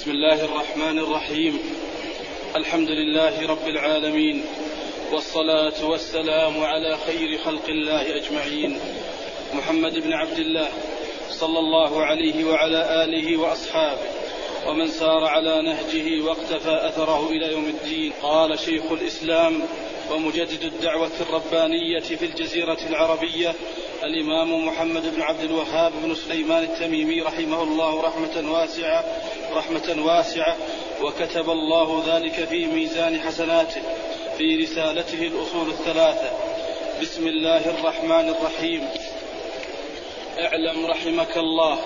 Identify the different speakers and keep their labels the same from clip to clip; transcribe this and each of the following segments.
Speaker 1: بسم الله الرحمن الرحيم. الحمد لله رب العالمين والصلاة والسلام على خير خلق الله أجمعين. محمد بن عبد الله صلى الله عليه وعلى آله وأصحابه ومن سار على نهجه واقتفى أثره إلى يوم الدين. قال شيخ الإسلام ومجدد الدعوة الربانية في الجزيرة العربية الإمام محمد بن عبد الوهاب بن سليمان التميمي رحمه الله رحمة واسعة رحمة واسعة وكتب الله ذلك في ميزان حسناته في رسالته الأصول الثلاثة. بسم الله الرحمن الرحيم. اعلم رحمك الله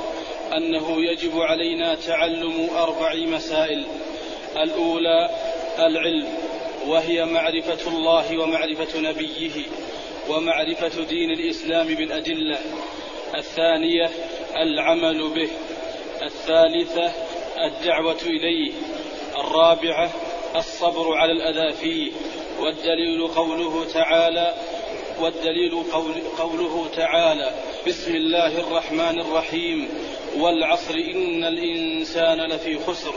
Speaker 1: أنه يجب علينا تعلم أربع مسائل. الأولى العلم وهي معرفة الله ومعرفة نبيه ومعرفة دين الإسلام بالأدلة. الثانية العمل به. الثالثة الدعوة إليه الرابعة الصبر على الأذى فيه والدليل قوله تعالى والدليل قول قوله تعالى بسم الله الرحمن الرحيم والعصر إن الإنسان لفي خسر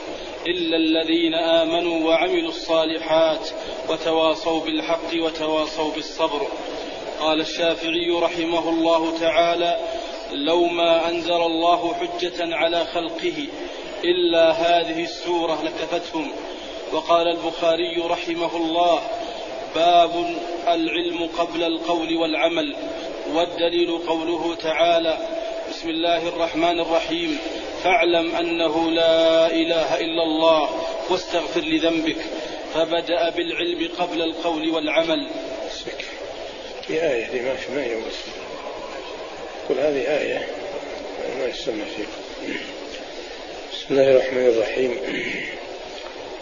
Speaker 1: إلا الذين آمنوا وعملوا الصالحات وتواصوا بالحق وتواصوا بالصبر. قال الشافعي رحمه الله تعالى لو ما أنزل الله حجة على خلقه إلا هذه السورة لكفتهم وقال البخاري رحمه الله باب العلم قبل القول والعمل. والدليل قوله تعالى بسم الله الرحمن الرحيم فاعلم أنه لا إله إلا الله واستغفر لذنبك. فبدأ بالعلم قبل القول والعمل.
Speaker 2: في آية دي ما في ما يوم قل هذه آية ما يسمى فيه بسم الله الرحمن الرحيم.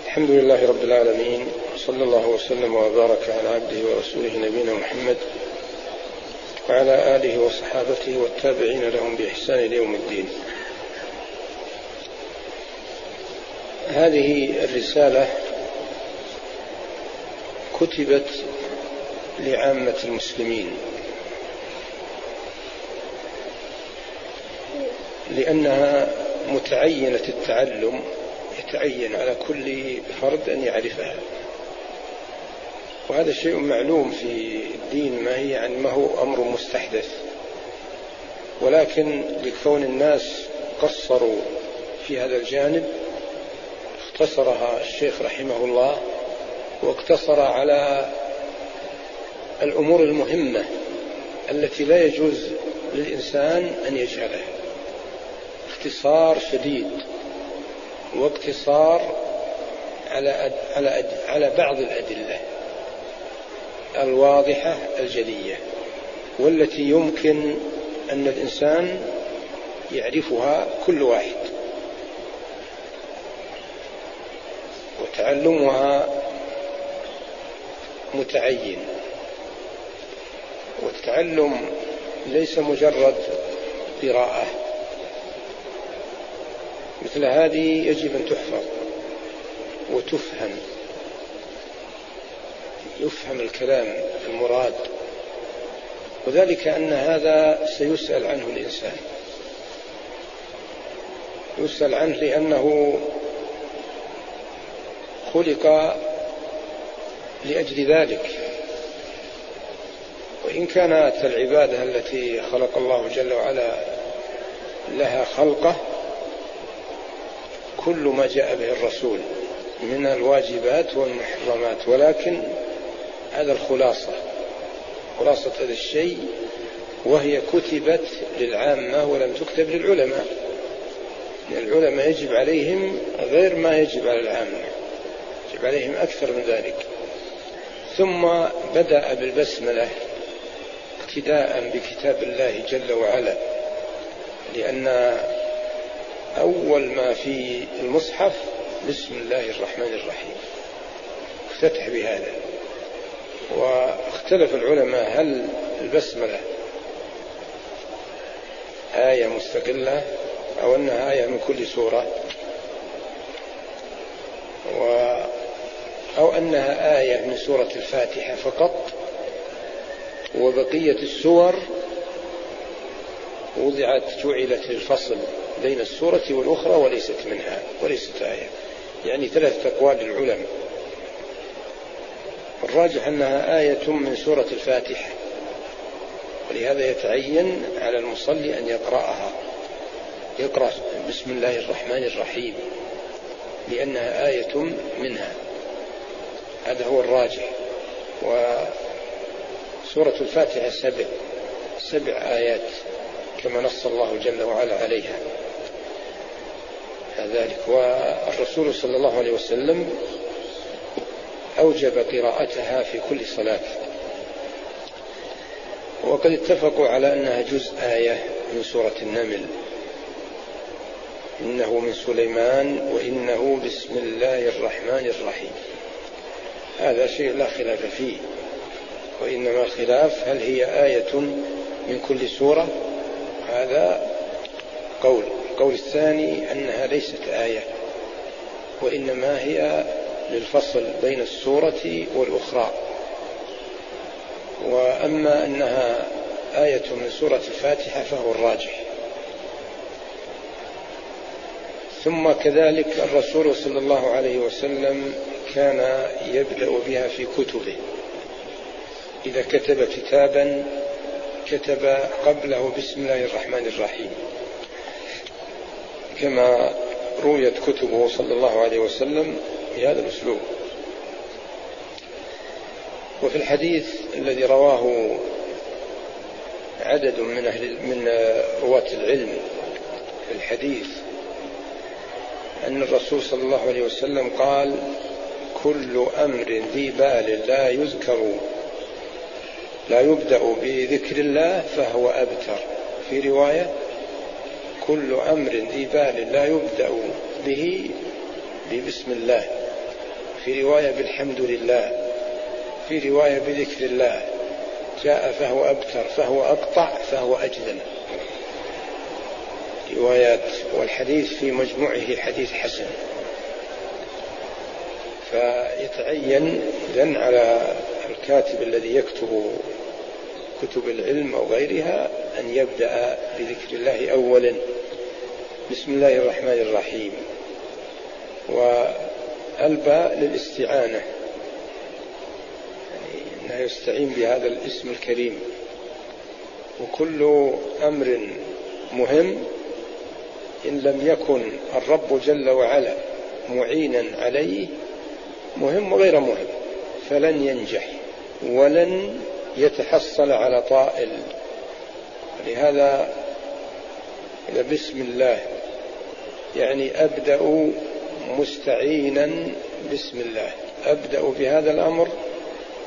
Speaker 2: الحمد لله رب العالمين صلى الله وسلم وبارك على عبده ورسوله نبينا محمد وعلى آله وصحابته والتابعين لهم بإحسان إلى يوم الدين. هذه الرسالة كتبت لعامة المسلمين. لأنها متعينة التعلم يتعين على كل فرد أن يعرفها. وهذا شيء معلوم في الدين ما هي يعني ما هو أمر مستحدث. ولكن لكون الناس قصروا في هذا الجانب اختصرها الشيخ رحمه الله واقتصر على الأمور المهمة التي لا يجوز للإنسان أن يجهلها. اختصار شديد واقتصار على على على بعض الأدلة الواضحة الجلية والتي يمكن أن الإنسان يعرفها كل واحد. وتعلمها متعين. والتعلم ليس مجرد قراءة. مثل هذه يجب أن تحفظ وتفهم. يفهم الكلام المراد. وذلك أن هذا سيسأل عنه الإنسان. يسأل عنه لأنه خلق لأجل ذلك. وإن كانت العبادة التي خلق الله جل وعلا لها خلقه كل ما جاء به الرسول من الواجبات والمحرمات ولكن هذا الخلاصة خلاصة هذا الشيء وهي كتبت للعامة ولم تكتب للعلماء. العلماء يجب عليهم غير ما يجب على العامة يجب عليهم أكثر من ذلك. ثم بدأ بالبسملة ابتداء بكتاب الله جل وعلا لأن أول ما في المصحف بسم الله الرحمن الرحيم. افتتح بهذا. واختلف العلماء هل البسملة آية مستقلة أو أنها آية من كل سورة؟ و أو أنها آية من سورة الفاتحة فقط؟ وبقية السور وضعت جعلت للفصل بين السورة والأخرى وليست منها وليست آية. يعني ثلاثة أقوال للعلماء. الراجح أنها آية من سورة الفاتحة. ولهذا يتعين على المصلي أن يقرأها. يقرأ بسم الله الرحمن الرحيم لأنها آية منها. هذا هو الراجح. وسورة الفاتحة سبع سبع آيات كما نص الله جل وعلا عليها. ذلك. والرسول صلى الله عليه وسلم أوجب قراءتها في كل صلاة. وقد اتفقوا على أنها جزء آية من سورة النمل. إنه من سليمان وإنه بسم الله الرحمن الرحيم. هذا شيء لا خلاف فيه. وإنما الخلاف هل هي آية من كل سورة؟ هذا قول. القول الثاني أنها ليست آية وإنما هي للفصل بين السورة والأخرى. وأما أنها آية من سورة الفاتحة فهو الراجح. ثم كذلك الرسول صلى الله عليه وسلم كان يبدأ بها في كتبه. إذا كتب كتابا كتب قبله بسم الله الرحمن الرحيم. كما رويت كتبه صلى الله عليه وسلم بهذا الأسلوب. وفي الحديث الذي رواه عدد من أهل من رواة العلم في الحديث أن الرسول صلى الله عليه وسلم قال كل أمر ذي بال لا يذكر لا يبدأ بذكر الله فهو أبتر. في رواية كل أمر ذي بال لا يبدأ به ببسم الله. في رواية بالحمد لله في رواية بذكر الله جاء فهو أبتر فهو أقطع فهو أجذن روايات والحديث في مجموعه حديث حسن. فيتعين إذن على الكاتب الذي يكتب كتب العلم أو غيرها أن يبدأ بذكر الله أولا. بسم الله الرحمن الرحيم. والباء للاستعانة. يعني أنه يستعين بهذا الاسم الكريم. وكل أمر مهم إن لم يكن الرب جل وعلا معينا عليه مهم وغير مهم. فلن ينجح ولن يتحصل على طائل. لهذا بسم الله. يعني أبدأ مستعينا بسم الله. أبدأ بهذا الأمر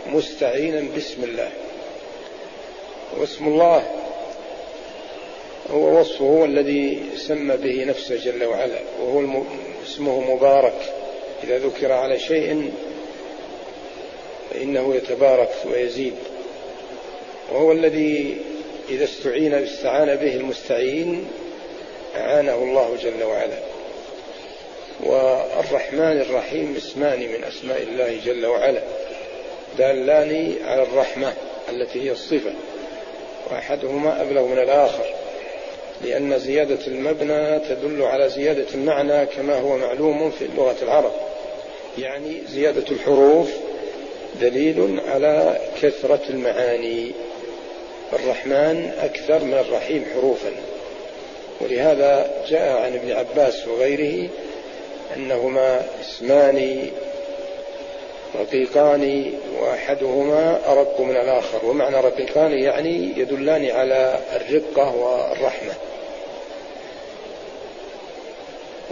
Speaker 2: مستعينا بسم الله. واسم الله هو وصفه الذي سمى به نفسه جل وعلا وهو اسمه مبارك. إذا ذكر على شيء فإنه يتبارك ويزيد. وهو الذي إذا استعين استعان به المستعين أعانه الله جل وعلا. والرحمن الرحيم اسمان من أسماء الله جل وعلا. دالان على الرحمة التي هي الصفة وأحدهما أبلغ من الآخر لأن زيادة المبنى تدل على زيادة المعنى كما هو معلوم في لغة العرب. يعني زيادة الحروف دليل على كثرة المعاني. الرحمن أكثر من الرحيم حروفا. ولهذا جاء عن ابن عباس وغيره أنهما اسمان رقيقان وأحدهما أرق من الآخر ومعنى رقيقان يعني يدلان على الرقة والرحمة.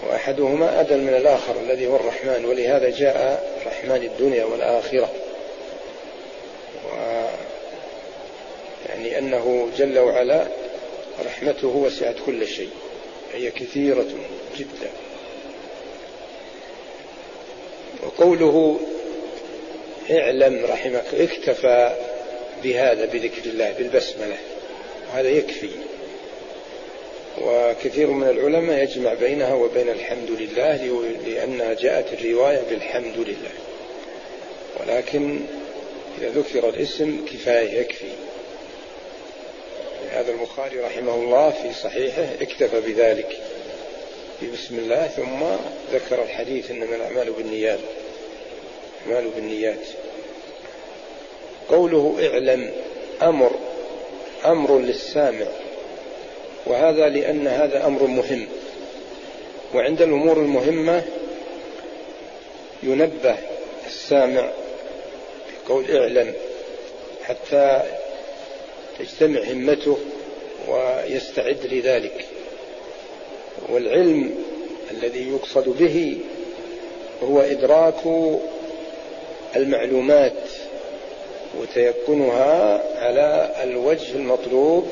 Speaker 2: وأحدهما أدل من الآخر الذي هو الرحمن ولهذا جاء رحمن الدنيا والآخرة. و يعني أنه جل وعلا رحمته وسعت كل شيء. هي كثيرة جدا. وقوله اعلم رحمك اكتفى بهذا بذكر الله بالبسملة. هذا يكفي. وكثير من العلماء يجمع بينها وبين الحمد لله لأنها جاءت الرواية بالحمد لله. ولكن إذا ذكر الاسم كفاية يكفي. هذا البخاري رحمه الله في صحيحه اكتفى بذلك بسم الله ثم ذكر الحديث إنما الأعمال بالنيات الأعمال بالنيات. قوله اعلم أمر أمر للسامع وهذا لأن هذا أمر مهم. وعند الأمور المهمة ينبه السامع بقول اعلم حتى تجتمع همته ويستعد لذلك. والعلم الذي يقصد به هو إدراك المعلومات وتيقنها على الوجه المطلوب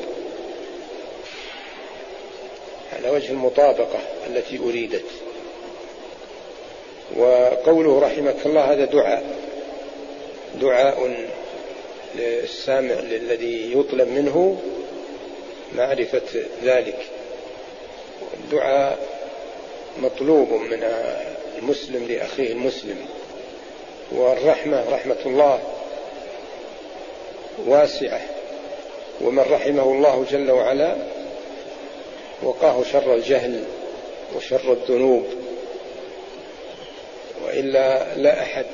Speaker 2: على وجه المطابقة التي أريدت. وقوله رحمك الله هذا دعاء دعاء للسامع الذي يطلب منه معرفة ذلك. الدعاء مطلوب من المسلم لأخيه المسلم. والرحمة رحمة الله واسعة. ومن رحمه الله جل وعلا وقاه شر الجهل وشر الذنوب. وإلا لا أحد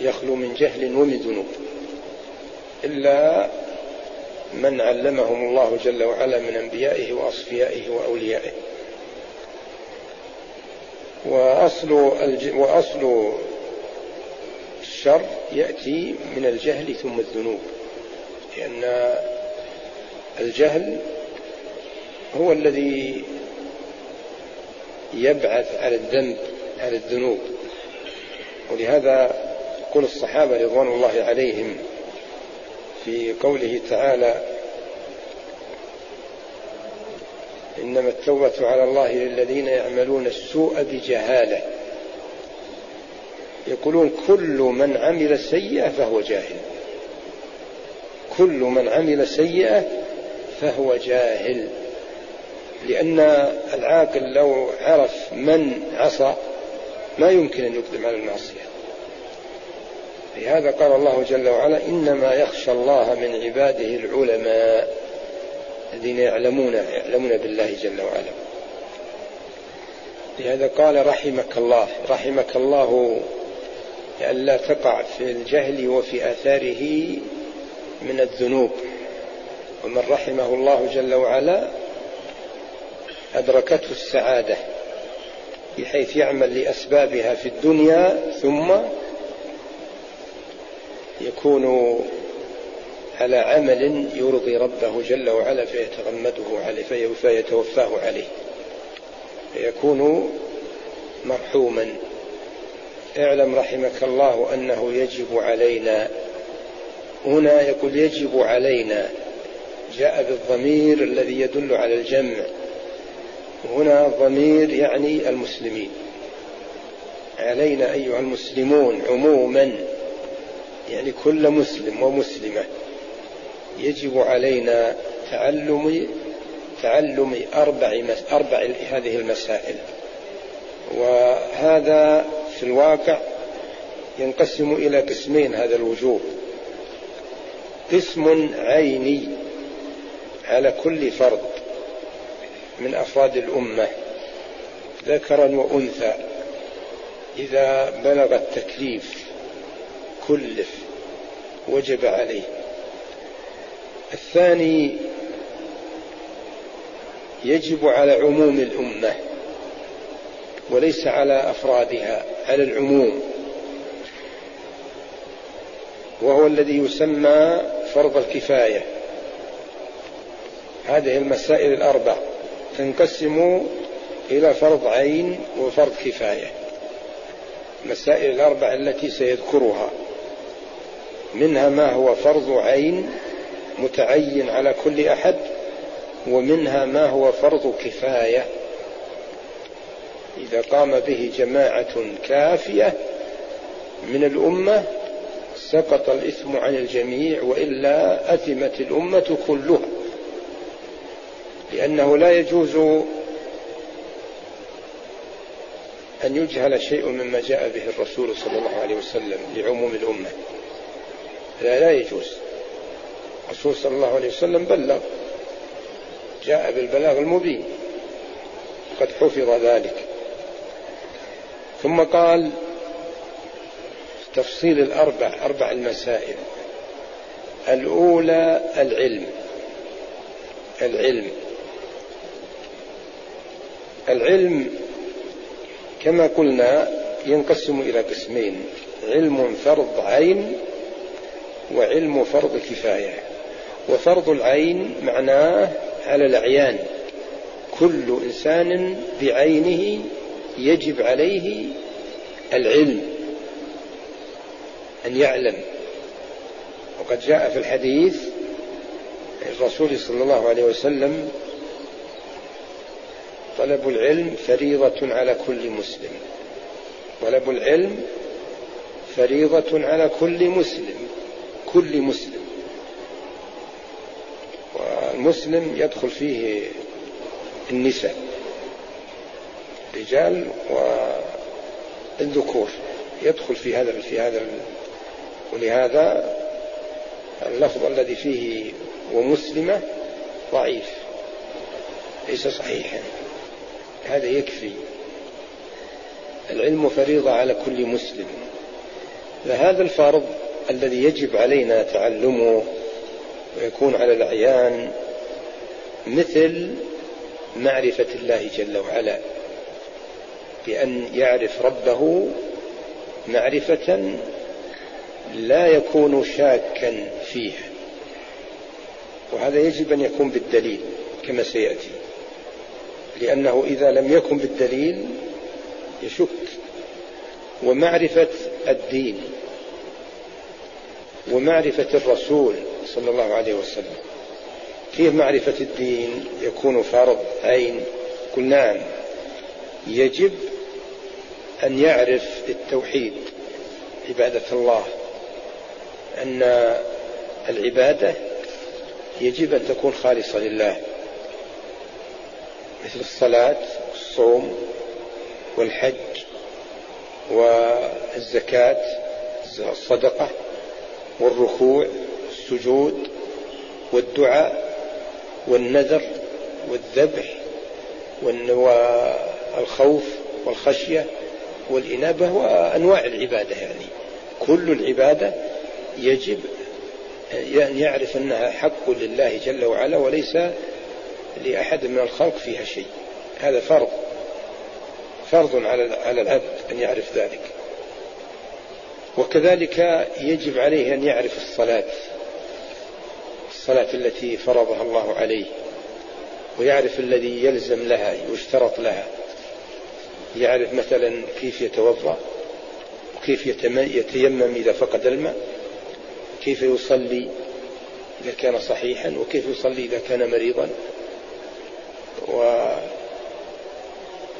Speaker 2: يخلو من جهل ومن ذنوب. إلا من علمهم الله جل وعلا من أنبيائه وأصفيائه وأوليائه. وأصل الج... وأصل الشر يأتي من الجهل ثم الذنوب. لأن الجهل هو الذي يبعث على الذنب على الذنوب. ولهذا يقول الصحابة رضوان الله عليهم في قوله تعالى إنما التوبة على الله للذين يعملون السوء بجهالة. يقولون كل من عمل سيئة فهو جاهل. كل من عمل سيئة فهو جاهل. لأن العاقل لو عرف من عصى ما يمكن أن يقدم على المعصية. لهذا قال الله جل وعلا إنما يخشى الله من عباده العلماء الذين يعلمون يعلمون بالله جل وعلا. لهذا قال رحمك الله رحمك الله لئلا تقع في الجهل وفي آثاره من الذنوب. ومن رحمه الله جل وعلا أدركته السعادة بحيث يعمل لأسبابها في الدنيا ثم يكون على عمل يرضي ربه جل وعلا فيتغمده عليه فيتوفاه عليه. فيكون مرحوما. اعلم رحمك الله أنه يجب علينا هنا يقول يجب علينا جاء بالضمير الذي يدل على الجمع. هنا ضمير يعني المسلمين. علينا أيها المسلمون عموما. يعني كل مسلم ومسلمة يجب علينا تعلم تعلم أربع أربع هذه المسائل. وهذا في الواقع ينقسم إلى قسمين هذا الوجوب قسم عيني على كل فرد من أفراد الأمة ذكرا وأنثى إذا بلغ التكليف. كلف وجب عليه. الثاني يجب على عموم الأمة وليس على أفرادها على العموم. وهو الذي يسمى فرض الكفاية. هذه المسائل الأربع تنقسم إلى فرض عين وفرض كفاية. مسائل الأربع التي سيذكرها. منها ما هو فرض عين متعين على كل أحد ومنها ما هو فرض كفاية. إذا قام به جماعة كافية من الأمة سقط الإثم عن الجميع وإلا أثمت الأمة كلها. لأنه لا يجوز أن يجهل شيء مما جاء به الرسول صلى الله عليه وسلم لعموم الأمة. لا لا يجوز. الرسول صلى الله عليه وسلم بلغ جاء بالبلاغ المبين قد حفظ ذلك. ثم قال تفصيل الأربع أربع المسائل. الأولى العلم. العلم. العلم كما قلنا ينقسم إلى قسمين علم فرض عين وعلم فرض كفاية. وفرض العين معناه على الأعيان. كل إنسان بعينه يجب عليه العلم. أن يعلم. وقد جاء في الحديث الرسول صلى الله عليه وسلم طلب العلم فريضة على كل مسلم. طلب العلم فريضة على كل مسلم. كل مسلم. والمسلم يدخل فيه النساء الرجال والذكور. يدخل في هذا في هذا ولهذا اللفظ الذي فيه ومسلمة ضعيف ليس صحيحا. هذا يكفي. العلم فريضة على كل مسلم. فهذا الفرض الذي يجب علينا تعلمه ويكون على الأعيان مثل معرفة الله جل وعلا بأن يعرف ربه معرفة لا يكون شاكا فيها. وهذا يجب أن يكون بالدليل كما سيأتي لأنه إذا لم يكن بالدليل يشك. ومعرفة الدين ومعرفة الرسول صلى الله عليه وسلم. كيف معرفة الدين يكون فرض عين. قل نعم. يجب أن يعرف التوحيد عبادة الله. أن العبادة يجب أن تكون خالصة لله. مثل الصلاة والصوم والحج والزكاة الصدقة. والركوع والسجود والدعاء والنذر والذبح والخوف والخشية والإنابة وأنواع العبادة يعني. كل العبادة يجب أن يعرف أنها حق لله جل وعلا وليس لأحد من الخلق فيها شيء. هذا فرض. فرض على العبد أن يعرف ذلك. وكذلك يجب عليه أن يعرف الصلاة الصلاة التي فرضها الله عليه ويعرف الذي يلزم لها ويشترط لها يعرف مثلا كيف يتوضأ وكيف يتيمم إذا فقد الماء كيف يصلي إذا كان صحيحا وكيف يصلي إذا كان مريضا.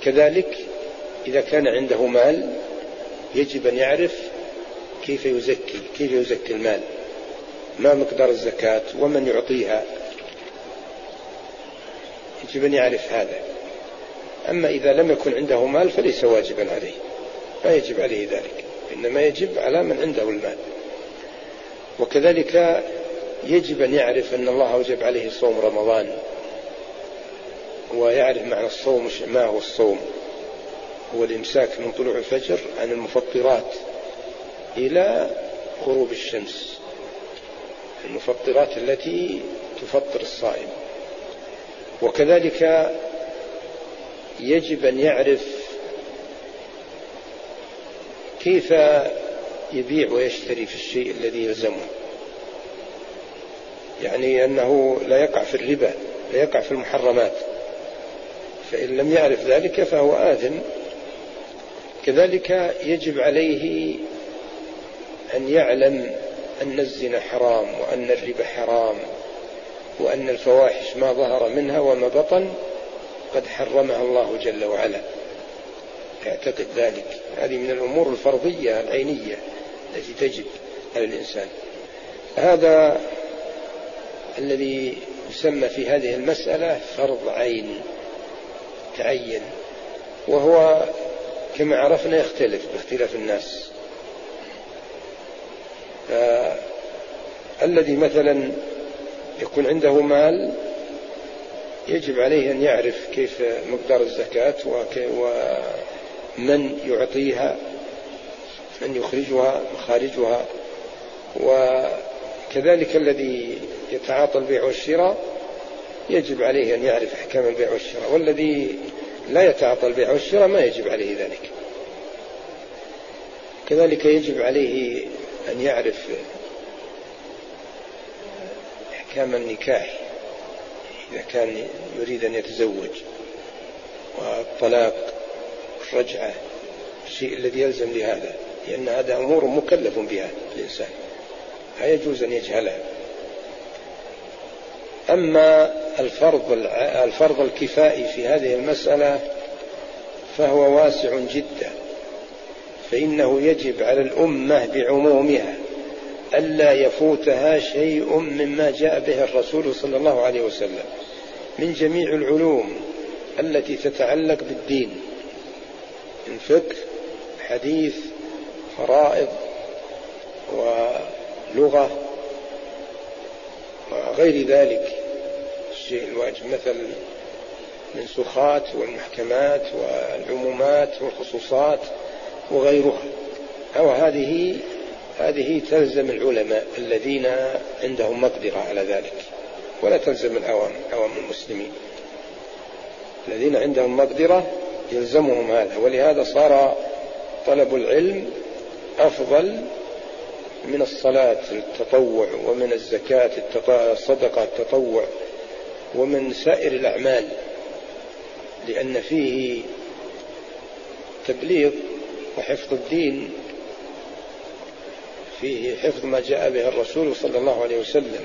Speaker 2: وكذلك إذا كان عنده مال يجب أن يعرف كيف يزكي كيف يزكي المال؟ ما مقدار الزكاة ومن يعطيها؟ يجب أن يعرف هذا. أما إذا لم يكن عنده مال فليس واجبا عليه. ما يجب عليه ذلك. إنما يجب على من عنده المال. وكذلك يجب أن يعرف أن الله أوجب عليه صوم رمضان. ويعرف معنى الصوم ما هو الصوم. هو الإمساك من طلوع الفجر عن المفطرات. إلى غروب الشمس المفطرات التي تفطر الصائم. وكذلك يجب أن يعرف كيف يبيع ويشتري في الشيء الذي يلزمه. يعني أنه لا يقع في الربا لا يقع في المحرمات. فإن لم يعرف ذلك فهو آثم كذلك يجب عليه أن يعلم أن الزنا حرام وأن الربا حرام وأن الفواحش ما ظهر منها وما بطن قد حرمها الله جل وعلا. يعتقد ذلك. هذه من الأمور الفرضية العينية التي تجب على الإنسان. هذا الذي يسمى في هذه المسألة فرض عين تعين وهو كما عرفنا يختلف باختلاف الناس. الذي مثلا يكون عنده مال يجب عليه أن يعرف كيف مقدار الزكاة من يعطيها من يخرجها مخارجها وكذلك الذي يتعاطى البيع والشراء يجب عليه أن يعرف أحكام البيع والشراء. والذي لا يتعاطى البيع والشراء ما يجب عليه ذلك. كذلك يجب عليه أن يعرف أحكام النكاح إذا كان يريد أن يتزوج والطلاق الرجعة الشيء الذي يلزم لهذا لأن هذا أمور مكلف بها الإنسان لا يجوز أن يجهلها. أما الفرض الفرض الكفائي في هذه المسألة فهو واسع جدا. فإنه يجب على الأمة بعمومها ألا يفوتها شيء مما جاء به الرسول صلى الله عليه وسلم من جميع العلوم التي تتعلق بالدين من فقه حديث فرائض ولغة وغير ذلك. الشيء الواجب مثل المنسوخات والمحكمات والعمومات والخصوصات. وغيرها. أو هذه هذه تلزم العلماء الذين عندهم مقدرة على ذلك. ولا تلزم العوام عوام المسلمين. الذين عندهم مقدرة يلزمهم هذا. ولهذا صار طلب العلم أفضل من الصلاة التطوع ومن الزكاة الصدقة التطوع ومن سائر الأعمال. لأن فيه تبليغ وحفظ الدين فيه حفظ ما جاء به الرسول صلى الله عليه وسلم.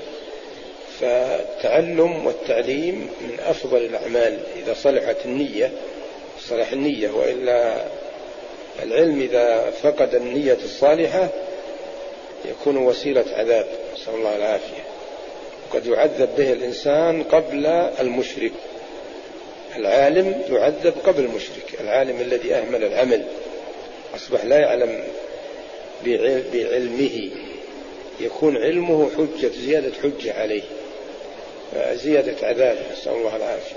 Speaker 2: فالتعلم والتعليم من أفضل الأعمال إذا صلحت النية صلح النية وإلا العلم إذا فقد النية الصالحة يكون وسيلة عذاب. نسأل الله العافية. قد يعذب به الإنسان قبل المشرك. العالم يعذب قبل المشرك العالم الذي أهمل العمل. أصبح لا يعلم بعلمه. يكون علمه حجة زيادة حجة عليه. زيادة عذاب نسأل الله العافية.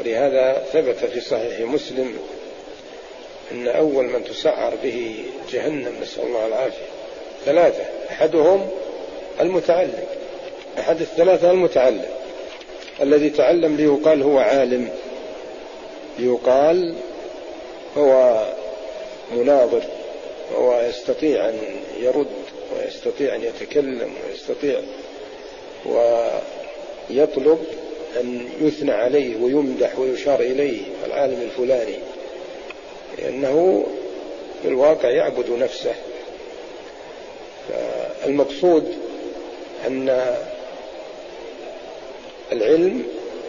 Speaker 2: ولهذا ثبت في صحيح مسلم أن أول من تسعر به جهنم نسأل الله العافية. ثلاثة أحدهم المتعلم. أحد الثلاثة المتعلم. الذي تعلم ليقال هو عالم. ليقال هو مناظر وهو يستطيع أن يرد ويستطيع أن يتكلم ويستطيع ويطلب أن يثنى عليه ويمدح ويشار إليه العالم الفلاني لأنه في الواقع يعبد نفسه. المقصود أن العلم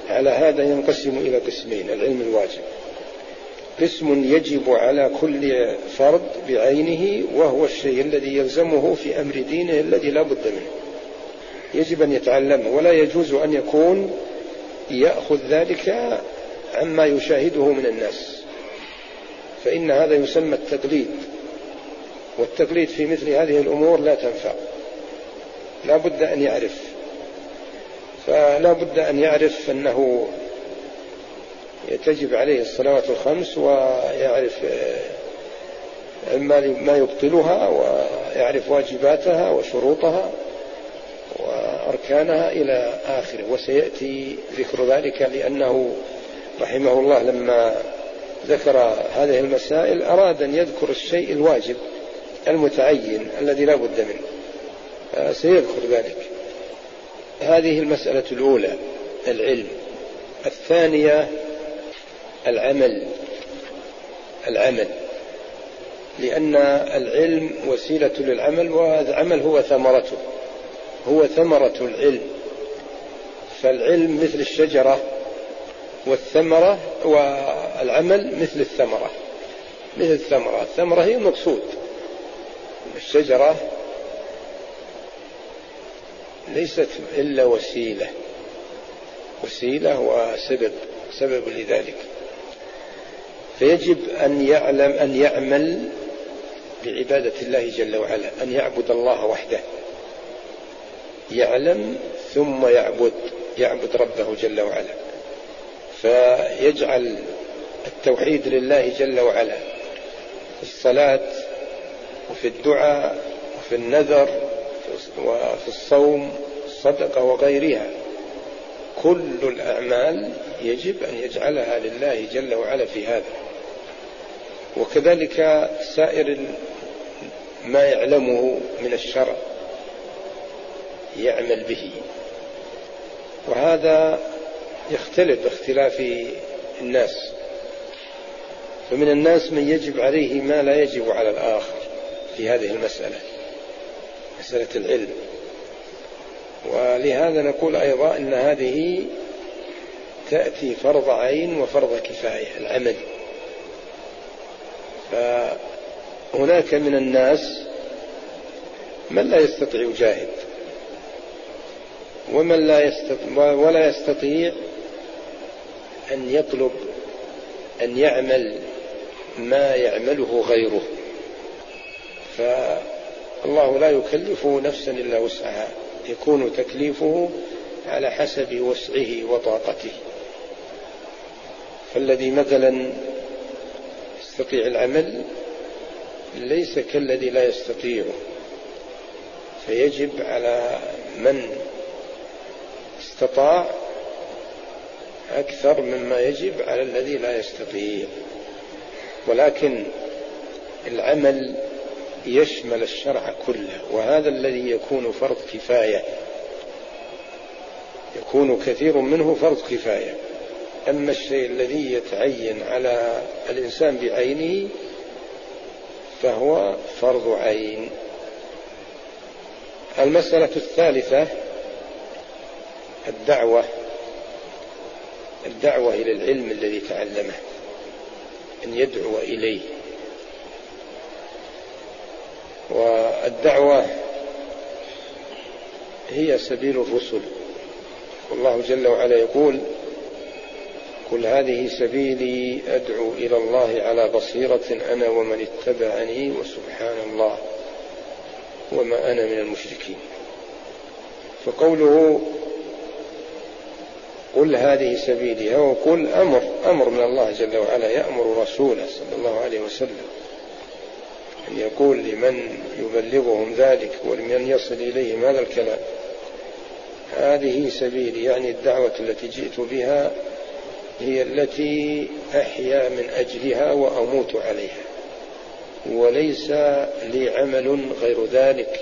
Speaker 2: على هذا ينقسم إلى قسمين العلم الواجب. قسم يجب على كل فرد بعينه وهو الشيء الذي يلزمه في أمر دينه الذي لا بد منه. يجب أن يتعلمه ولا يجوز أن يكون يأخذ ذلك عما يشاهده من الناس. فإن هذا يسمى التقليد والتقليد في مثل هذه الأمور لا تنفع. لا بد أن يعرف. فلا بد أن يعرف أنه تجب عليه الصلوات الخمس ويعرف آه، ما يبطلها ويعرف واجباتها وشروطها وأركانها إلى آخره. وسيأتي ذكر ذلك لأنه رحمه الله لما ذكر هذه المسائل أراد أن يذكر الشيء الواجب المتعين الذي لا بد منه. سيذكر ذلك. هذه المسألة الأولى العلم. الثانية العمل العمل. لأن العلم وسيلة للعمل والعمل هو ثمرته. هو ثمرة العلم. فالعلم مثل الشجرة والثمرة والعمل مثل الثمرة. مثل الثمرة. الثمرة هي المقصود. الشجرة ليست إلا وسيلة. وسيلة وسبب سبب لذلك. فيجب أن يعلم أن يعمل بعبادة الله جل وعلا أن يعبد الله وحده. يعلم ثم يعبد يعبد ربه جل وعلا. فيجعل التوحيد لله جل وعلا في الصلاة وفي الدعاء وفي النذر وفي الصوم الصدقة وغيرها. كل الأعمال يجب أن يجعلها لله جل وعلا في هذا. وكذلك سائر ما يعلمه من الشرع يعمل به. وهذا يختلف باختلاف الناس. فمن الناس من يجب عليه ما لا يجب على الآخر في هذه المسألة مسألة العلم. ولهذا نقول أيضا أن هذه تأتي فرض عين وفرض كفاية العمل. فهناك من الناس من لا يستطيع يجاهد ومن لا يستطيع ولا يستطيع أن يطلب أن يعمل ما يعمله غيره. فالله لا يكلف نفسا إلا وسعها يكون تكليفه على حسب وسعه وطاقته. فالذي مثلا يستطيع العمل ليس كالذي لا يستطيعه فيجب على من استطاع أكثر مما يجب على الذي لا يستطيع. ولكن العمل يشمل الشرع كله وهذا الذي يكون فرض كفاية. يكون كثير منه فرض كفاية. أما الشيء الذي يتعين على الإنسان بعينه فهو فرض عين. المسألة الثالثة الدعوة الدعوة إلى العلم الذي تعلمه أن يدعو إليه. والدعوة هي سبيل الرسل. والله جل وعلا يقول قل هذه سبيلي أدعو إلى الله على بصيرة أنا ومن اتبعني وسبحان الله وما أنا من المشركين. فقوله قل هذه سبيلي هو قل أمر أمر من الله جل وعلا يأمر رسوله صلى الله عليه وسلم أن يقول لمن يبلغهم ذلك ولمن يصل إليهم هذا الكلام. هذه سبيلي يعني الدعوة التي جئت بها هي التي أحيا من أجلها وأموت عليها وليس لي عمل غير ذلك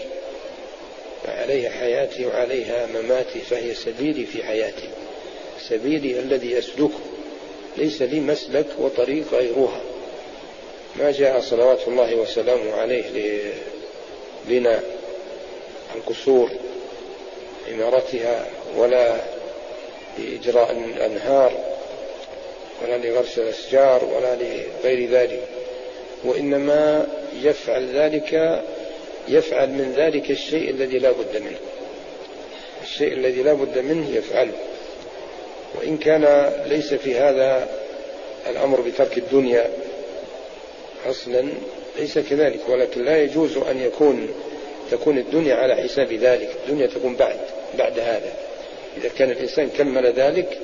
Speaker 2: فعليها حياتي وعليها مماتي فهي سبيلي في حياتي سبيلي الذي أسلكه ليس لي مسلك وطريق غيرها. ما جاء صلوات الله وسلامه عليه لبناء القصور عمارتها ولا لإجراء الأنهار ولا لغرس الأشجار ولا لغير ذلك وإنما يفعل ذلك يفعل من ذلك الشيء الذي لا بد منه. الشيء الذي لا بد منه يفعله. وإن كان ليس في هذا الأمر بترك الدنيا أصلا ليس كذلك ولكن لا يجوز أن يكون تكون الدنيا على حساب ذلك الدنيا تكون بعد بعد هذا. إذا كان الإنسان كمل ذلك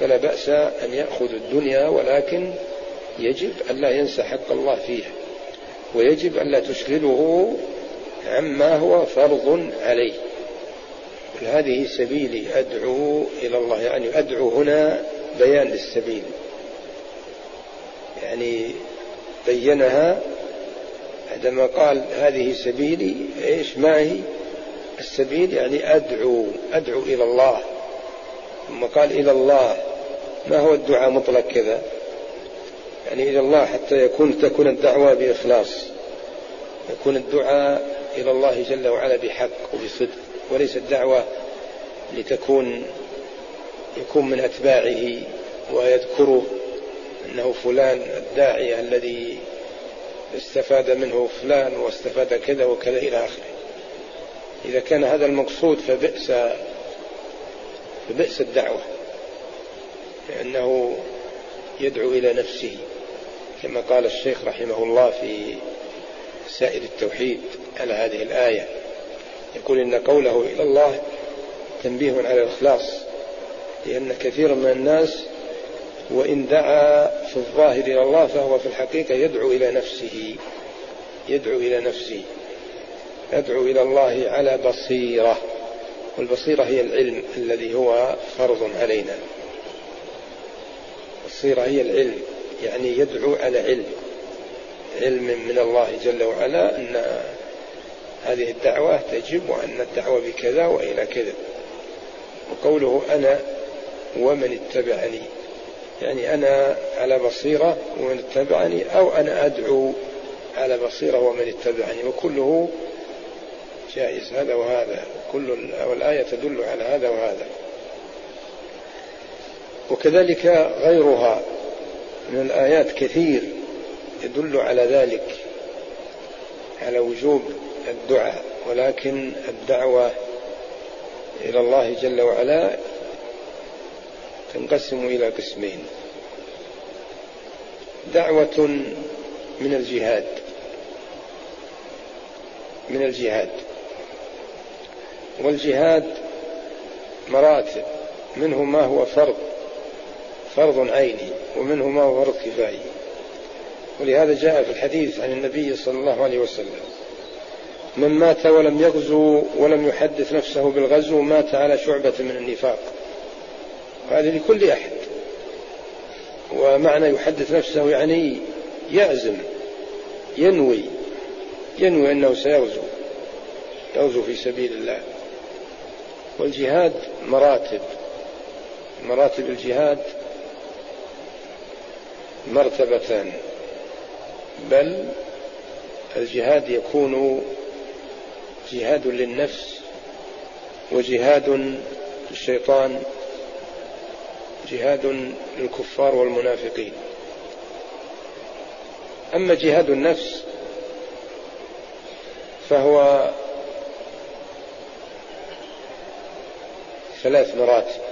Speaker 2: فلا بأس أن يأخذ الدنيا ولكن يجب أن لا ينسى حق الله فيها ويجب أن لا تشغله عما هو فرض عليه. هذه سبيلي أدعو إلى الله يعني أدعو هنا بيان للسبيل يعني بينها عندما قال هذه سبيلي إيش ما هي السبيل يعني أدعو أدعو إلى الله. ثم قال إلى الله. ما هو الدعاء مطلق كذا؟ يعني إلى الله حتى يكون تكون الدعوة بإخلاص. يكون الدعاء إلى الله جل وعلا بحق وبصدق وليس الدعوة لتكون يكون من أتباعه ويذكره أنه فلان الداعية الذي استفاد منه فلان واستفاد كذا وكذا إلى آخره. إذا كان هذا المقصود فبئس فبئس الدعوة لأنه يدعو إلى نفسه كما قال الشيخ رحمه الله في سائر التوحيد على هذه الآية يقول إن قوله إلى الله تنبيه على الإخلاص لأن كثيرا من الناس وإن دعا في الظاهر إلى الله فهو في الحقيقة يدعو إلى نفسه يدعو إلى نفسه يدعو إلى الله على بصيرة. والبصيرة هي العلم الذي هو فرض علينا. البصيرة هي العلم يعني يدعو على علم. علم من الله جل وعلا أن هذه الدعوة تجب وأن الدعوة بكذا وإلى كذا. وقوله أنا ومن اتبعني يعني أنا على بصيرة ومن اتبعني أو أنا أدعو على بصيرة ومن اتبعني وكله جائز هذا وهذا. كل والآية تدل على هذا وهذا. وكذلك غيرها من الآيات كثير يدل على ذلك على وجوب الدعاء. ولكن الدعوة إلى الله جل وعلا تنقسم إلى قسمين. دعوة من الجهاد من الجهاد. والجهاد مراتب منه ما هو فرض فرض عيني ومنه ما هو فرض كفايي ولهذا جاء في الحديث عن النبي صلى الله عليه وسلم من مات ولم يغزو ولم يحدث نفسه بالغزو مات على شعبة من النفاق. هذه لكل أحد. ومعنى يحدث نفسه يعني يعزم ينوي ينوي أنه سيغزو يغزو في سبيل الله. والجهاد مراتب. مراتب الجهاد مرتبتان. بل الجهاد يكون جهاد للنفس وجهاد للشيطان جهاد للكفار والمنافقين. أما جهاد النفس فهو ثلاث مراتب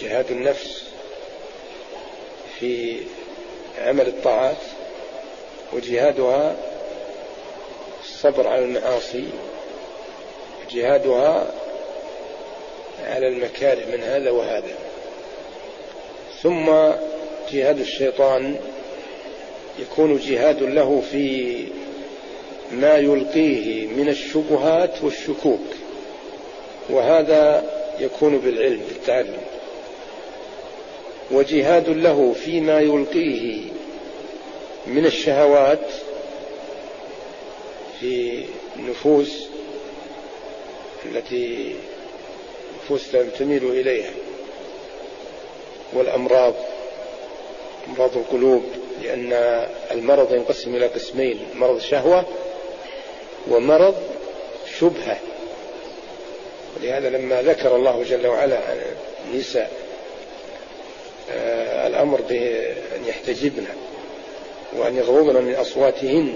Speaker 2: جهاد النفس في عمل الطاعات وجهادها الصبر على المعاصي جهادها على المكاره من هذا وهذا. ثم جهاد الشيطان يكون جهاد له في ما يلقيه من الشبهات والشكوك. وهذا يكون بالعلم بالتعلم. وجهاد له فيما يلقيه من الشهوات في النفوس التي نفوس تميل إليها. والأمراض أمراض القلوب لأن المرض ينقسم إلى قسمين مرض شهوة ومرض شبهة. ولهذا لما ذكر الله جل وعلا عن النساء آه الأمر بأن يحتجبن وأن يغضضن من أصواتهن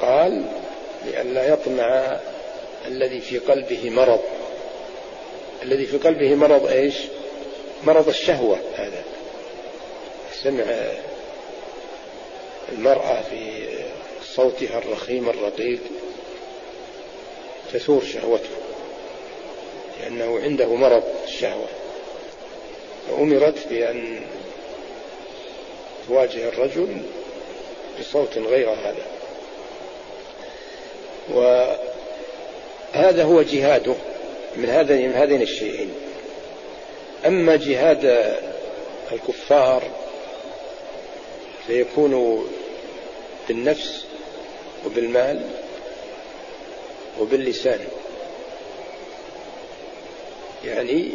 Speaker 2: قال لئلا يطمع الذي في قلبه مرض. الذي في قلبه مرض إيش؟ مرض الشهوة هذا. سمع المرأة في صوتها الرخيم الرقيق تثور شهوته لأنه عنده مرض الشهوة فأمرت بأن تواجه الرجل بصوت غير هذا. وهذا هو جهاده من هذين من هذين الشيئين. أما جهاد الكفار فيكون بالنفس وبالمال وباللسان. يعني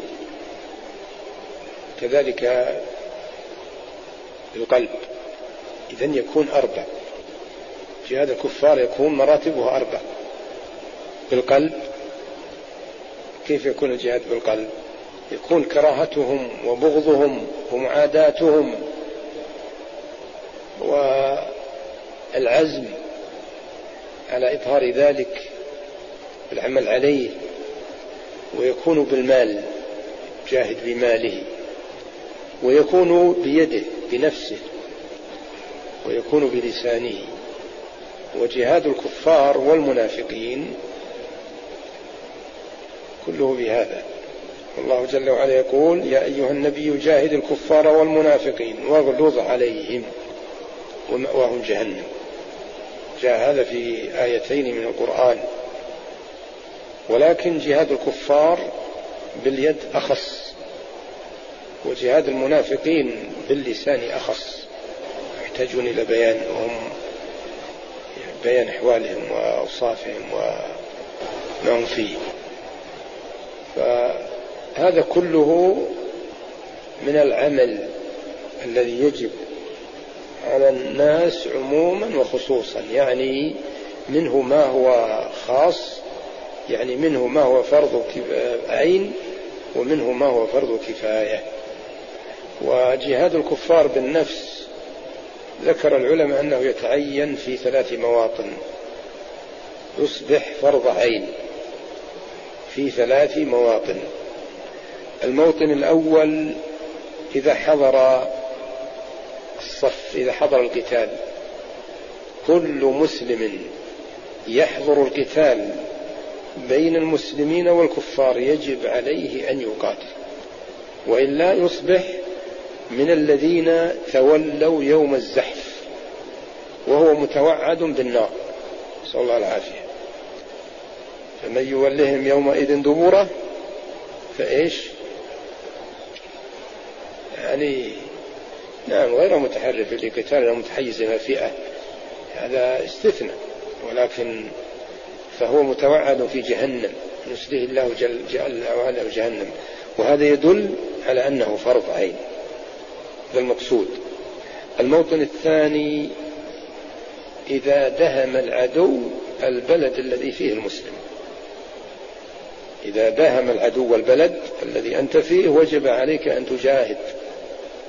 Speaker 2: كذلك بالقلب إذا يكون أربع. جهاد الكفار يكون مراتبه أربع. بالقلب. كيف يكون الجهاد بالقلب؟ يكون كراهتهم وبغضهم ومعاداتهم والعزم على إظهار ذلك بالعمل عليه ويكون بالمال جاهد بماله ويكون بيده بنفسه ويكون بلسانه. وجهاد الكفار والمنافقين كله بهذا. الله جل وعلا يقول يا أيها النبي جاهد الكفار والمنافقين واغلظ عليهم ومأواهم جهنم. جاء هذا في آيتين من القرآن. ولكن جهاد الكفار باليد أخص وجهاد المنافقين باللسان أخص. يحتاجون إلى بيان وهم بيان أحوالهم وأوصافهم وما هم فيه. فهذا كله من العمل الذي يجب على الناس عموما وخصوصا يعني منه ما هو خاص يعني منه ما هو فرض عين ومنه ما هو فرض كفاية. وجهاد الكفار بالنفس ذكر العلماء أنه يتعين في ثلاث مواطن. يصبح فرض عين في ثلاث مواطن. الموطن الأول إذا حضر الصف إذا حضر القتال. كل مسلم يحضر القتال بين المسلمين والكفار يجب عليه أن يقاتل. والا يصبح من الذين تولوا يوم الزحف وهو متوعد بالنار. نسأل الله العافية. فمن يولهم يومئذ دبوره فإيش؟ يعني نعم غير متحرف لقتال أو متحيز إلى فئة. هذا استثناء. ولكن فهو متوعد في جهنم. نسله الله جل, جل وعلا جهنم. وهذا يدل على أنه فرض عين. هذا المقصود. الموطن الثاني إذا دهم العدو البلد الذي فيه المسلم. إذا داهم العدو البلد الذي أنت فيه وجب عليك أن تجاهد.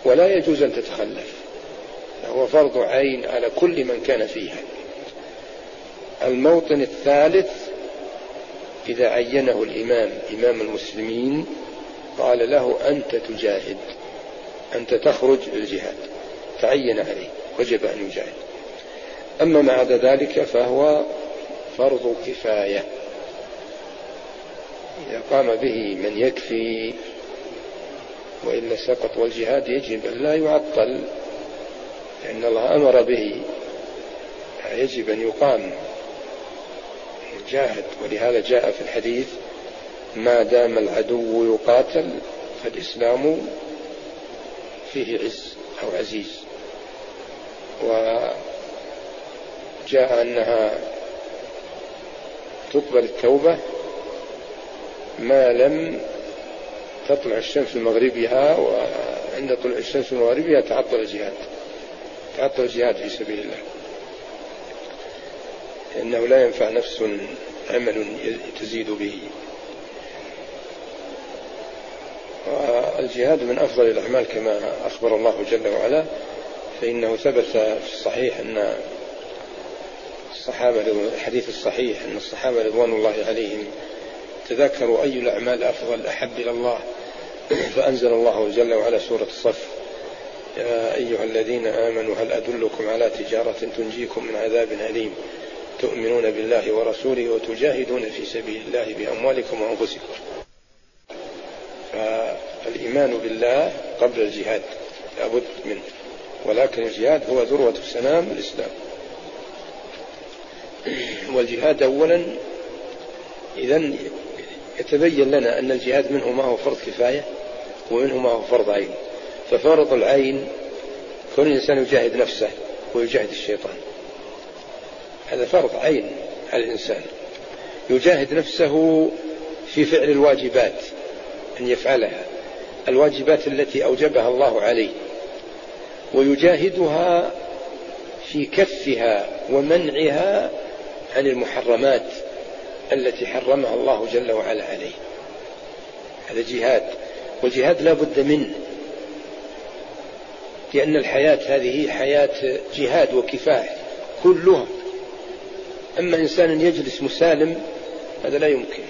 Speaker 2: ولا يجوز أن تتخلف. فهو فرض عين على كل من كان فيها. الموطن الثالث إذا عينه الإمام إمام المسلمين قال له أنت تجاهد أنت تخرج للجهاد. تعين عليه وجب أن يجاهد. أما ما عدا ذلك فهو فرض كفاية. إذا قام به من يكفي وإلا سقط والجهاد يجب أن لا يعطل لأن الله أمر به. يجب أن يقام. يجاهد ولهذا جاء في الحديث ما دام العدو يقاتل فالإسلام فيه عز أو عزيز. وجاء أنها تقبل التوبة ما لم تطلع الشمس مغربها وعند طلوع الشمس مغربها تعطل الجهاد. تعطل الجهاد في سبيل الله. لأنه لا ينفع نفس عمل تزيد به. والجهاد من أفضل الأعمال كما أخبر الله جل وعلا فإنه ثبت في الصحيح أن الصحابة الحديث الصحيح أن الصحابة رضوان الله عليهم تذكروا أي الأعمال أفضل أحب إلى الله. فأنزل الله جل وعلا سورة الصف. يا أيها الذين آمنوا هل أدلكم على تجارة تنجيكم من عذاب أليم؟ تؤمنون بالله ورسوله وتجاهدون في سبيل الله بأموالكم وأنفسكم. فالإيمان بالله قبل الجهاد لابد منه. ولكن الجهاد هو ذروة سنام الإسلام والجهاد أولا إذا يتبين لنا أن الجهاد منه ما هو فرض كفاية ومنه ما هو فرض عين. ففرض العين كون الإنسان يجاهد نفسه ويجاهد الشيطان. هذا فرض عين على الإنسان. يجاهد نفسه في فعل الواجبات أن يفعلها. الواجبات التي أوجبها الله عليه. ويجاهدها في كفها ومنعها عن المحرمات. التي حرمها الله جل وعلا عليه. هذا جهاد. والجهاد لا بد منه. لأن الحياة هذه حياة جهاد وكفاح كلها أما إنسان يجلس مسالم هذا لا يمكن.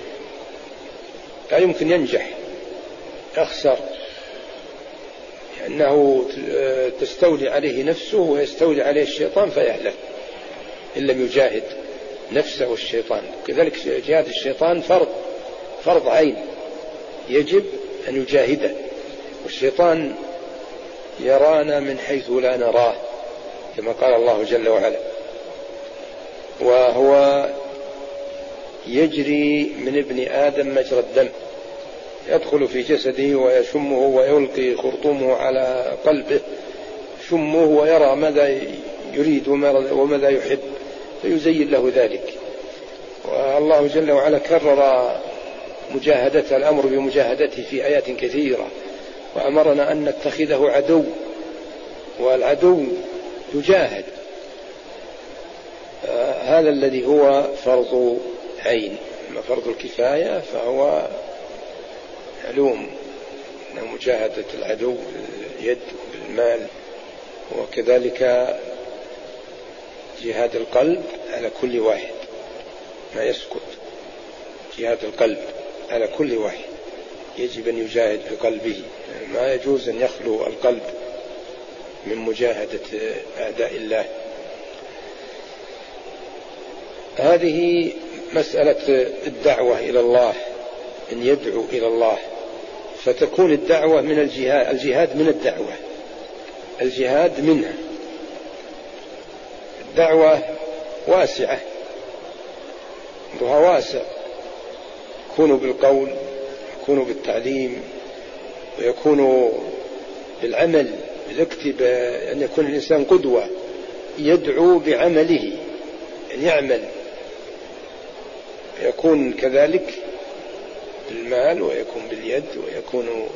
Speaker 2: لا يمكن ينجح. يخسر لأنه تستولي عليه نفسه ويستولي عليه الشيطان فيهلك. إن لم يجاهد. نفسه والشيطان كذلك جهاد الشيطان فرض فرض عين. يجب أن يجاهده. والشيطان يرانا من حيث لا نراه كما قال الله جل وعلا. وهو يجري من ابن آدم مجرى الدم. يدخل في جسده ويشمه ويلقي خرطومه على قلبه. شمه ويرى ماذا يريد وماذا يحب. فيزين له ذلك. والله جل وعلا كرر مجاهدة الأمر بمجاهدته في آيات كثيرة وأمرنا أن نتخذه عدو والعدو يجاهد. هذا الذي هو فرض عين أما فرض الكفاية فهو معلوم مجاهدة العدو باليد بالمال وكذلك جهاد القلب على كل واحد. ما يسكت. جهاد القلب على كل واحد. يجب أن يجاهد بقلبه ما يجوز أن يخلو القلب من مجاهدة أعداء الله. هذه مسألة الدعوة إلى الله أن يدعو إلى الله. فتكون الدعوة من الجهاد الجهاد من الدعوة. الجهاد منها. الدعوة واسعة. أمرها واسع. يكون بالقول يكون بالتعليم ويكون بالعمل بالاكتب أن يكون الإنسان قدوة يدعو بعمله أن يعمل. يكون كذلك بالمال ويكون باليد ويكون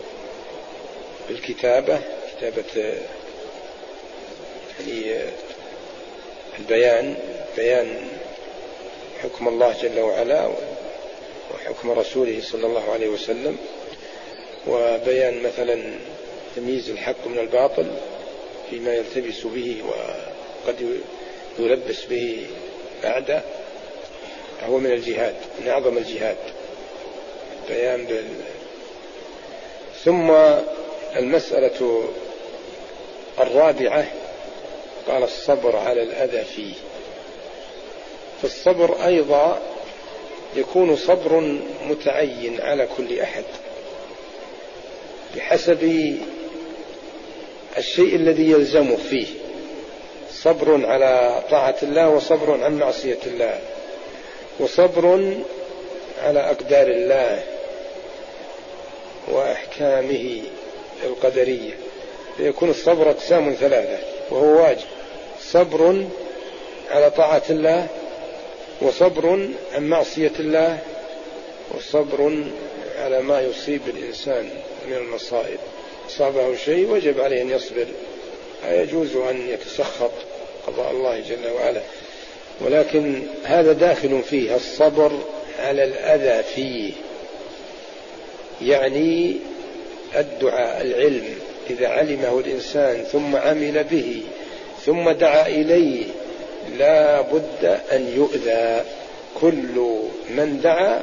Speaker 2: بالكتابة كتابة يعني البيان بيان حكم الله جل وعلا وحكم رسوله صلى الله عليه وسلم وبيان مثلا تمييز الحق من الباطل فيما يلتبس به وقد يلبس به أعداء هو من الجهاد من أعظم الجهاد. البيان بال ثم المسألة الرابعة قال الصبر على الأذى فيه. فالصبر أيضا يكون صبر متعين على كل أحد. بحسب الشيء الذي يلزمه فيه. صبر على طاعة الله وصبر عن معصية الله. وصبر على أقدار الله وأحكامه القدرية. فيكون الصبر أقسام ثلاثة. وهو واجب. صبر على طاعة الله وصبر عن معصية الله وصبر على ما يصيب الإنسان من المصائب. أصابه شيء وجب عليه أن يصبر. لا يجوز أن يتسخط قضاء الله جل وعلا. ولكن هذا داخل فيه الصبر على الأذى فيه. يعني الدعاء العلم. إذا علمه الإنسان ثم عمل به ثم دعا إليه لا بد أن يؤذى. كل من دعا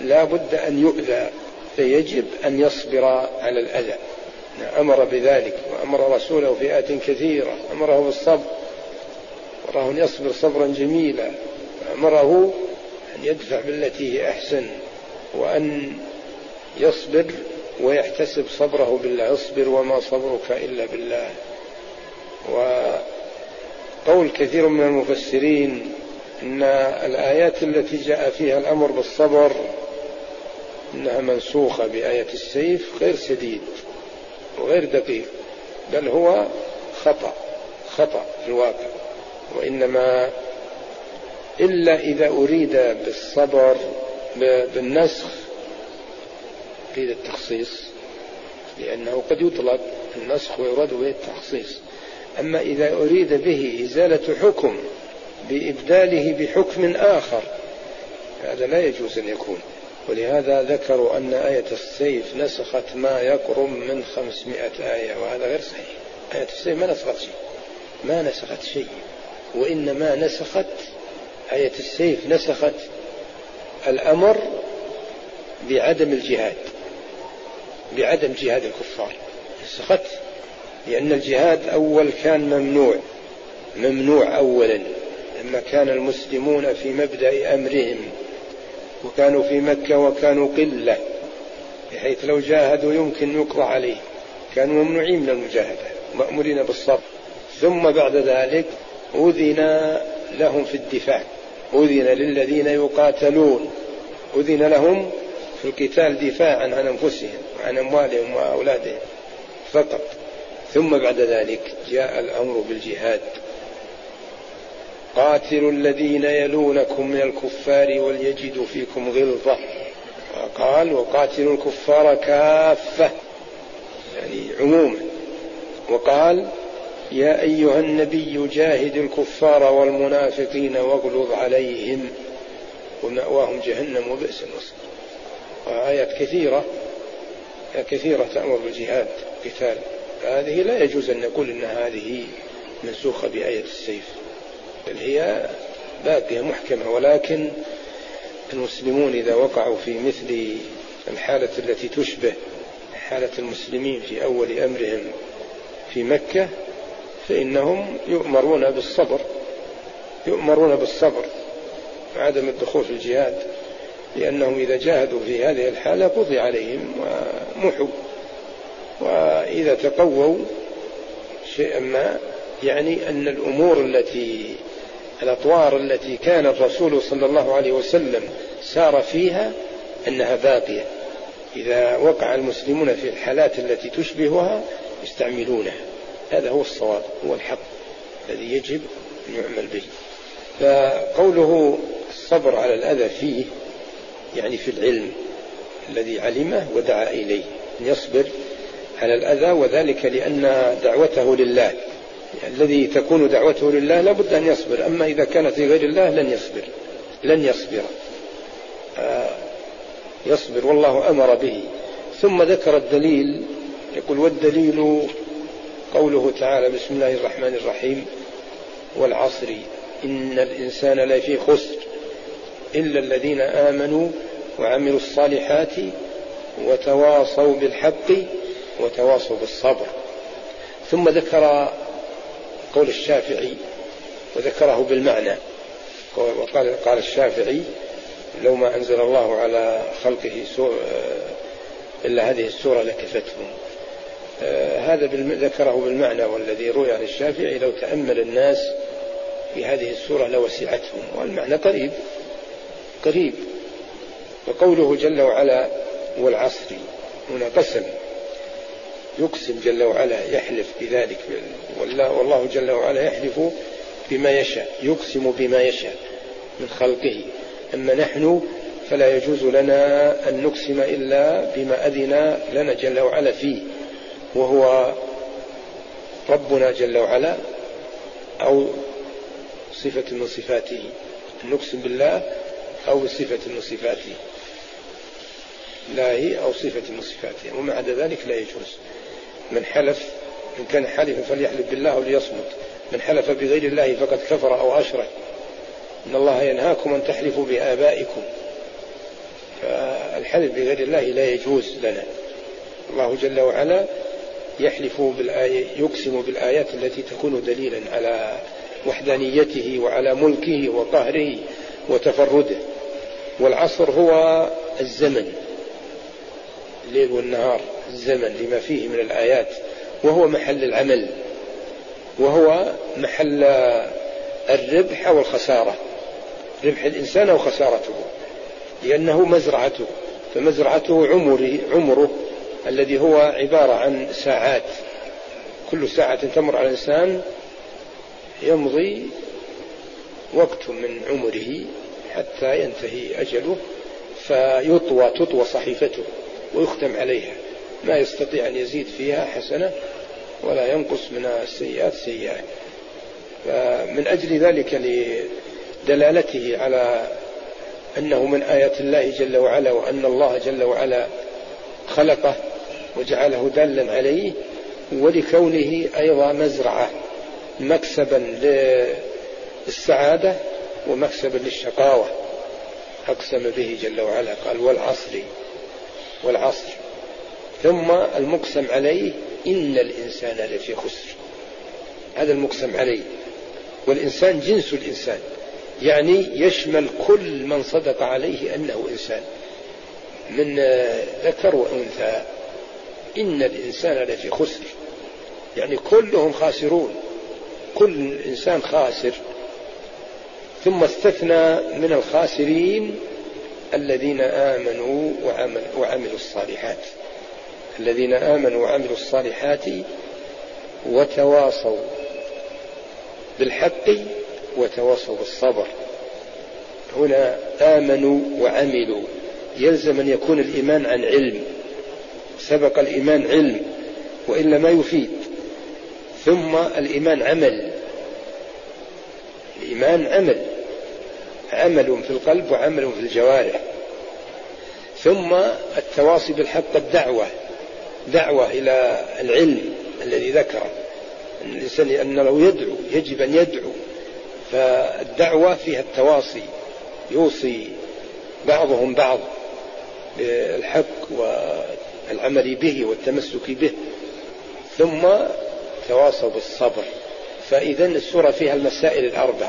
Speaker 2: لا بد أن يؤذى فيجب أن يصبر على الأذى. أمر بذلك وأمر رسوله في كثيرة أمره بالصبر أمره أن يصبر صبرا جميلا أمره أن يدفع بالتي هي أحسن وأن يصبر ويحتسب صبره بالله اصبر وما صبرك إلا بالله. وقول كثير من المفسرين أن الآيات التي جاء فيها الأمر بالصبر أنها منسوخة بآية السيف غير سديد وغير دقيق بل هو خطأ خطأ في الواقع. وإنما إلا إذا أريد بالصبر بالنسخ قيل التخصيص لأنه قد يطلق النسخ ويراد به التخصيص. أما إذا أريد به إزالة حكم بإبداله بحكم آخر هذا لا يجوز أن يكون. ولهذا ذكروا أن آية السيف نسخت ما يقرب من خمسمائة آية وهذا غير صحيح. آية السيف ما نسخت شيء. ما نسخت شيء. وإنما نسخت آية السيف نسخت الأمر بعدم الجهاد. بعدم جهاد الكفار. نسخت لأن الجهاد أول كان ممنوع. ممنوع أولا. لما كان المسلمون في مبدأ أمرهم. وكانوا في مكة وكانوا قلة. بحيث لو جاهدوا يمكن يقضى عليه. كانوا ممنوعين من المجاهدة. مأمورين بالصبر. ثم بعد ذلك أذن لهم في الدفاع. أذن للذين يقاتلون. أذن لهم في القتال دفاعا عن أنفسهم. وعن أموالهم وأولادهم فقط. ثم بعد ذلك جاء الأمر بالجهاد. قاتلوا الذين يلونكم من الكفار وليجدوا فيكم غلظة. قال وقاتلوا الكفار كافة يعني عموما. وقال يا أيها النبي جاهد الكفار والمنافقين واغلظ عليهم. ومأواهم جهنم وبئس المصير. وآيات كثيرة. كثيرة تأمر بالجهاد قتال هذه لا يجوز أن نقول أن هذه منسوخة بآية السيف. بل هي باقية محكمة. ولكن المسلمون إذا وقعوا في مثل الحالة التي تشبه حالة المسلمين في أول أمرهم في مكة فإنهم يؤمرون بالصبر. يؤمرون بالصبر. وعدم الدخول في الجهاد. لأنهم إذا جاهدوا في هذه الحالة قضي عليهم ومحوا. وإذا تقووا شيئا ما يعني أن الأمور التي الأطوار التي كان الرسول صلى الله عليه وسلم سار فيها أنها باقية. إذا وقع المسلمون في الحالات التي تشبهها يستعملونها. هذا هو الصواب هو الحق الذي يجب أن يعمل به. فقوله الصبر على الأذى فيه يعني في العلم الذي علمه ودعا إليه أن يصبر على الأذى وذلك لأن دعوته لله. يعني الذي تكون دعوته لله لابد أن يصبر أما إذا كانت لغير الله لن يصبر لن يصبر. آه يصبر والله أمر به. ثم ذكر الدليل يقول والدليل قوله تعالى بسم الله الرحمن الرحيم والعصر إن الإنسان لفي خسر إلا الذين آمنوا وعملوا الصالحات وتواصوا بالحق وتواصوا بالصبر. ثم ذكر قول الشافعي وذكره بالمعنى. وقال قال الشافعي لو ما أنزل الله على خلقه إلا هذه السورة لكفتهم. آه، هذا ذكره بالمعنى والذي روي عن الشافعي لو تأمل الناس في هذه السورة لوسعتهم. والمعنى قريب. قريب. وقوله جل وعلا والعصر هنا قسم. يقسم جل وعلا يحلف بذلك والله, جل وعلا يحلف بما يشاء يقسم بما يشاء من خلقه. أما نحن فلا يجوز لنا أن نقسم إلا بما أذن لنا جل وعلا فيه. وهو ربنا جل وعلا أو صفة من صفاته. نقسم بالله أو بصفة من صفاته. الله أو صفة من صفاته ومع ذلك لا يجوز. من حلف إن كان حالفا فليحلف بالله أو ليصمت من حلف بغير الله فقد كفر أو أشرك. إن الله ينهاكم أن تحلفوا بآبائكم. فالحلف بغير الله لا يجوز لنا. الله جل وعلا يحلف بالآية يقسم بالآيات التي تكون دليلا على وحدانيته وعلى ملكه وقهره وتفرده. والعصر هو الزمن. الليل والنهار الزمن لما فيه من الآيات وهو محل العمل وهو محل الربح أو الخسارة ربح الإنسان أو خسارته لأنه مزرعته فمزرعته عمره عمره الذي هو عبارة عن ساعات. كل ساعة تمر على الإنسان يمضي وقت من عمره حتى ينتهي أجله فيطوى تطوى صحيفته. ويختم عليها. ما يستطيع أن يزيد فيها حسنة ولا ينقص من السيئات سيئات فمن أجل ذلك لدلالته على أنه من آيات الله جل وعلا وأن الله جل وعلا خلقه وجعله دالا عليه ولكونه أيضا مزرعة مكسبا للسعادة ومكسبا للشقاوة. أقسم به جل وعلا قال والعصر والعصر. ثم المقسم عليه إن الإنسان لفي خسر. هذا المقسم عليه. والإنسان جنس الإنسان. يعني يشمل كل من صدق عليه أنه إنسان. من ذكر وأنثى. إن الإنسان لفي خسر. يعني كلهم خاسرون. كل إنسان خاسر. ثم استثنى من الخاسرين الذين آمنوا وعمل وعملوا الصالحات. الذين آمنوا وعملوا الصالحات وتواصوا بالحق وتواصوا بالصبر. هنا آمنوا وعملوا. يلزم أن يكون الإيمان عن علم. سبق الإيمان علم وإلا ما يفيد. ثم الإيمان عمل. الإيمان عمل. عمل في القلب وعمل في الجوارح. ثم التواصي بالحق الدعوة دعوة إلى العلم الذي ذكره الإنسان لأنه يدعو يجب أن يدعو. فالدعوة فيها التواصي يوصي بعضهم بعض بالحق والعمل به والتمسك به. ثم تواصوا بالصبر. فإذا السورة فيها المسائل الأربع.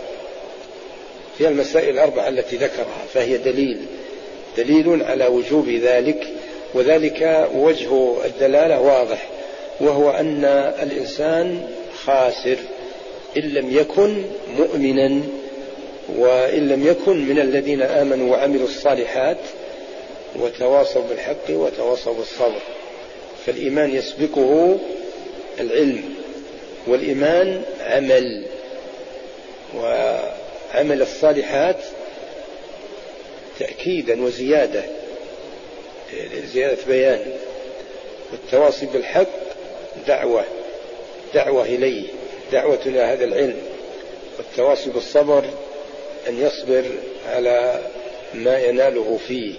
Speaker 2: فيها المسائل الأربع التي ذكرها فهي دليل دليل على وجوب ذلك وذلك وجه الدلالة واضح وهو أن الإنسان خاسر إن لم يكن مؤمنا وإن لم يكن من الذين آمنوا وعملوا الصالحات وتواصوا بالحق وتواصوا بالصبر. فالإيمان يسبقه العلم والإيمان عمل وعمل الصالحات تأكيدا وزيادة زيادة بيان. والتواصي بالحق دعوة دعوة إليه دعوة إلى هذا العلم. والتواصي بالصبر أن يصبر على ما يناله فيه.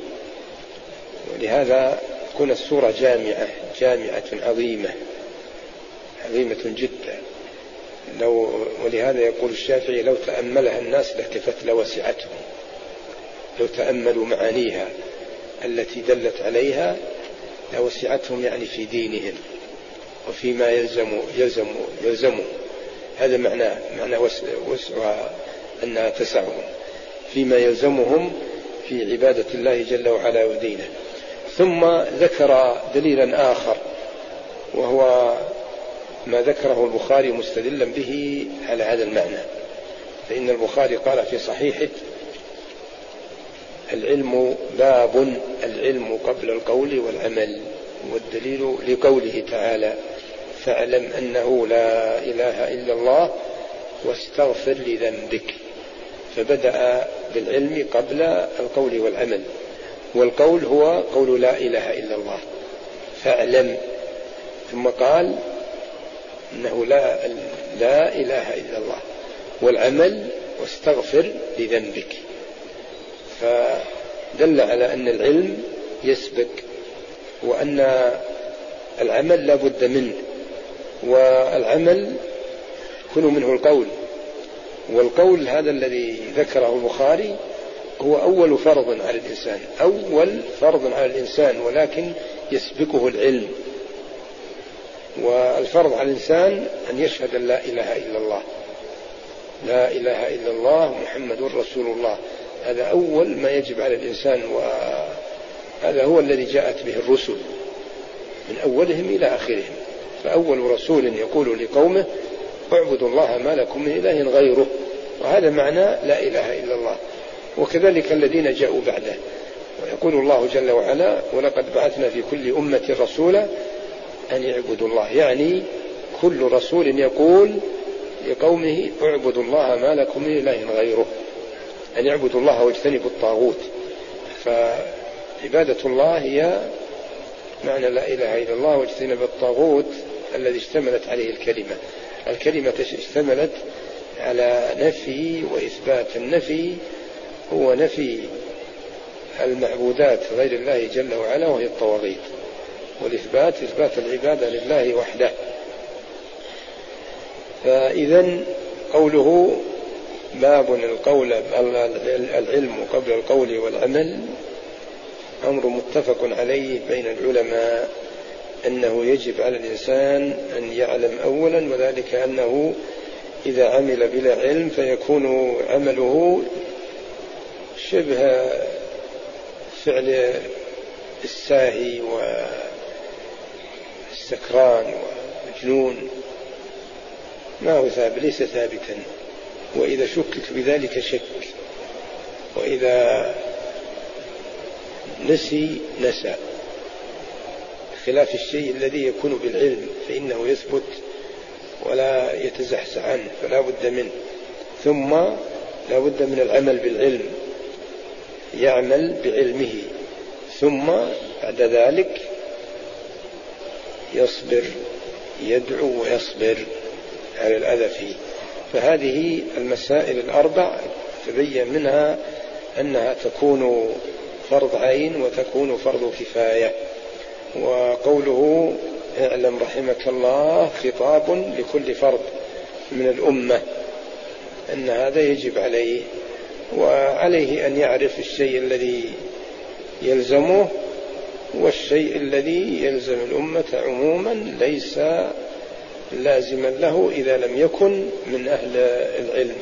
Speaker 2: ولهذا تكون السورة جامعة جامعة عظيمة عظيمة جدا. لو ولهذا يقول الشافعي لو تأملها الناس لكفت لوسعتهم. لو تأملوا معانيها التي دلت عليها لوسعتهم يعني في دينهم وفيما يلزم يلزم يلزمه هذا معناه معنى وسعها أنها تسعهم. فيما يلزمهم في عبادة الله جل وعلا ودينه. ثم ذكر دليلا آخر وهو ما ذكره البخاري مستدلا به على هذا المعنى. فإن البخاري قال في صحيحه العلم باب العلم قبل القول والعمل والدليل لقوله تعالى فاعلم أنه لا إله إلا الله واستغفر لذنبك. فبدأ بالعلم قبل القول والعمل. والقول هو قول لا إله إلا الله. فاعلم. ثم قال أنه لا لا إله إلا الله. والعمل واستغفر لذنبك. فدل على أن العلم يسبق وأن العمل لا بد منه. والعمل يكون منه القول. والقول هذا الذي ذكره البخاري هو أول فرض على الإنسان. أول فرض على الإنسان ولكن يسبقه العلم. والفرض على الإنسان أن يشهد أن لا إله إلا الله. لا إله إلا الله محمد رسول الله. هذا أول ما يجب على الإنسان وهذا هو الذي جاءت به الرسل. من أولهم إلى آخرهم. فأول رسول يقول لقومه اعبدوا الله ما لكم من إله غيره. وهذا معنى لا إله إلا الله. وكذلك الذين جاءوا بعده. ويقول الله جل وعلا ولقد بعثنا في كل أمة رسولا أن يعبدوا الله. يعني كل رسول يقول لقومه اعبدوا الله ما لكم من إله غيره. أن يعبدوا الله واجتنبوا الطاغوت. فعبادة الله هي معنى لا إله إلا الله واجتنب الطاغوت الذي اشتملت عليه الكلمة. الكلمة اشتملت على نفي وإثبات النفي. هو نفي المعبودات غير الله جل وعلا وهي الطواغيت. والإثبات إثبات العبادة لله وحده. فإذا قوله باب القول العلم قبل القول والعمل أمر متفق عليه بين العلماء أنه يجب على الإنسان أن يعلم أولا وذلك أنه إذا عمل بلا علم فيكون عمله شبه فعل الساهي والسكران ومجنون. ما هو ثابت ليس ثابتا. وإذا شكك بذلك شك. وإذا نسي نسى. خلاف الشيء الذي يكون بالعلم فإنه يثبت ولا يتزحزح عنه فلا بد منه. ثم لا بد من العمل بالعلم. يعمل بعلمه. ثم بعد ذلك يصبر يدعو ويصبر على الأذى فيه. فهذه المسائل الأربع تبين منها أنها تكون فرض عين وتكون فرض كفاية. وقوله اعلم رحمك الله خطاب لكل فرد من الأمة أن هذا يجب عليه وعليه أن يعرف الشيء الذي يلزمه والشيء الذي يلزم الأمة عموما ليس لازما له إذا لم يكن من أهل العلم.